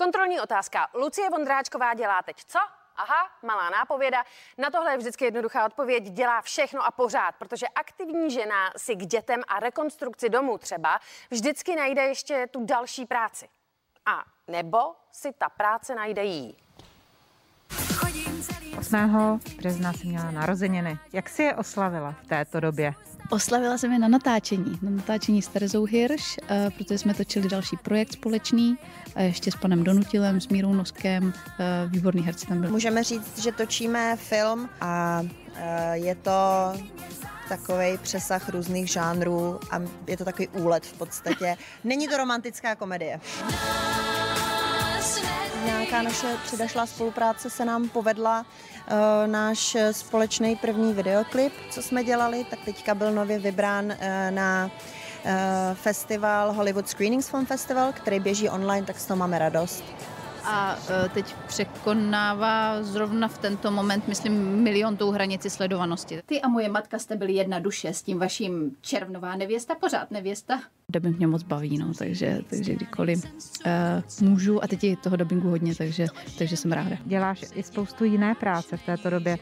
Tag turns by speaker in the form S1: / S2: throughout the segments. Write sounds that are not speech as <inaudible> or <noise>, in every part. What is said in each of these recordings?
S1: Kontrolní otázka. Lucie Vondráčková dělá teď co? Aha, malá nápověda. Na tohle je vždycky jednoduchá odpověď. Dělá všechno a pořád, protože aktivní žena si k dětem a rekonstrukci domů třeba vždycky najde ještě tu další práci. A nebo si ta práce najde jí.
S2: 8. března si měla narozeniny. Jak si je oslavila v této době?
S3: Oslavila jsem je na natáčení, na natáčení s Terezou Hirš, eh, protože jsme točili další projekt společný, a ještě s panem Donutilem, s Mírou Noskem, eh, výborný herci tam byl.
S4: Můžeme říct, že točíme film a eh, je to takový přesah různých žánrů a je to takový úlet v podstatě. Není to romantická komedie. Nějaká naše předešlá spolupráce se nám povedla. E, náš společný první videoklip, co jsme dělali, tak teďka byl nově vybrán e, na e, festival Hollywood Screenings Film Festival, který běží online, tak z toho máme radost
S3: a e, teď překonává zrovna v tento moment, myslím, milion tou hranici sledovanosti. Ty a moje matka jste byli jedna duše s tím vaším červnová nevěsta, pořád nevěsta. Dubbing mě moc baví, no, takže, takže kdykoliv uh, můžu a teď je toho dubbingu hodně, takže, takže jsem ráda.
S2: Děláš i spoustu jiné práce v této době.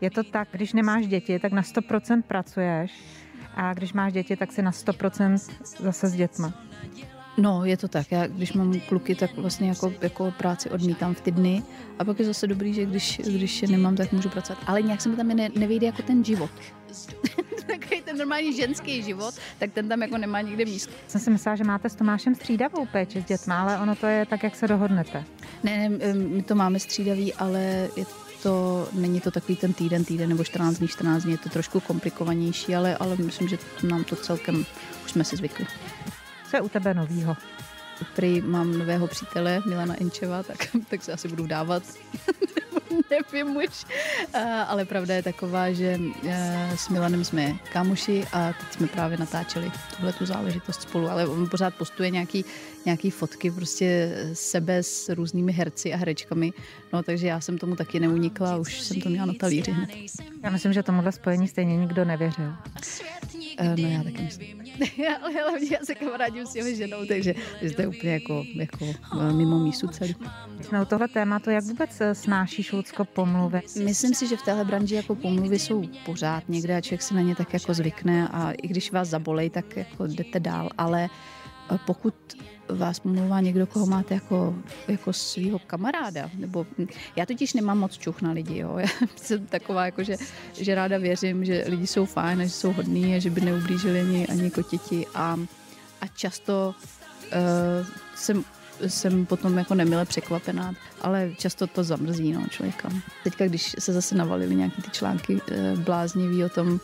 S2: Je to tak, když nemáš děti, tak na 100% pracuješ a když máš děti, tak si na 100% zase s dětma.
S3: No, je to tak. Já, když mám kluky, tak vlastně jako, jako práci odmítám v ty dny. A pak je zase dobrý, že když, když je nemám, tak můžu pracovat. Ale nějak se mi tam ne, nevyjde jako ten život. <laughs> Takový ten normální ženský život, tak ten tam jako nemá nikde místo.
S2: Jsem si myslela, že máte s Tomášem střídavou péči s dětmi, ale ono to je tak, jak se dohodnete.
S3: Ne, ne, my to máme střídavý, ale je to, není to takový ten týden, týden nebo 14 dní, 14 dní, je to trošku komplikovanější, ale, ale myslím, že nám to celkem, už jsme si zvykli.
S2: Co je u tebe novýho?
S3: Prý mám nového přítele, Milana Enčeva, tak, <laughs> tak se asi budu dávat. <laughs> Nevím už. Ale pravda je taková, že e, s Milanem jsme kámoši a teď jsme právě natáčeli tuhle tu záležitost spolu, ale on pořád postuje nějaký, nějaký fotky prostě sebe s různými herci a herečkami, no takže já jsem tomu taky neunikla už jsem to měla na talíři hned.
S2: Já myslím, že tomuhle spojení stejně nikdo nevěřil.
S3: E, no já taky myslím. <laughs> ale hlavně já se kamarádím s těmi ženou, takže, je úplně jako, jako eh, mimo mísu celý.
S2: Jsme u tohle tématu, jak vůbec eh, snášíš Lucko pomluvy?
S3: Myslím si, že v téhle branži jako pomluvy jsou pořád někde a člověk si na ně tak jako zvykne a i když vás zabolej, tak jako jdete dál, ale eh, pokud vás mluvá někdo, koho máte jako, jako svého kamaráda. Nebo, já totiž nemám moc čuch na lidi. Jo. <laughs> Já jsem taková, jako, že, že ráda věřím, že lidi jsou fajn a že jsou hodní a že by neublížili ani, ani kotěti. A, a často uh, jsem jsem potom jako nemile překvapená, ale často to zamrzí no, člověka. Teďka, když se zase navalily nějaké ty články e, bláznivý o tom,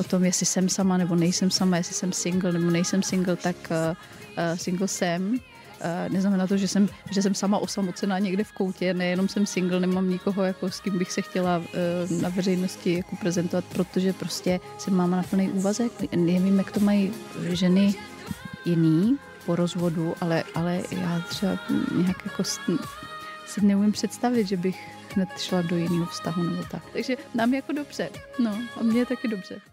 S3: o tom, jestli jsem sama nebo nejsem sama, jestli jsem single nebo nejsem single, tak uh, uh, single jsem. Uh, neznamená to, že jsem, že jsem sama osamocená někde v koutě, nejenom jsem single, nemám nikoho, jako s kým bych se chtěla uh, na veřejnosti jako prezentovat, protože prostě jsem máma na plný úvazek. Nevím, jak to mají ženy jiný po rozvodu, ale, ale já třeba nějak jako si neumím představit, že bych hned šla do jiného vztahu nebo tak. Takže nám jako dobře. No a mně je taky dobře.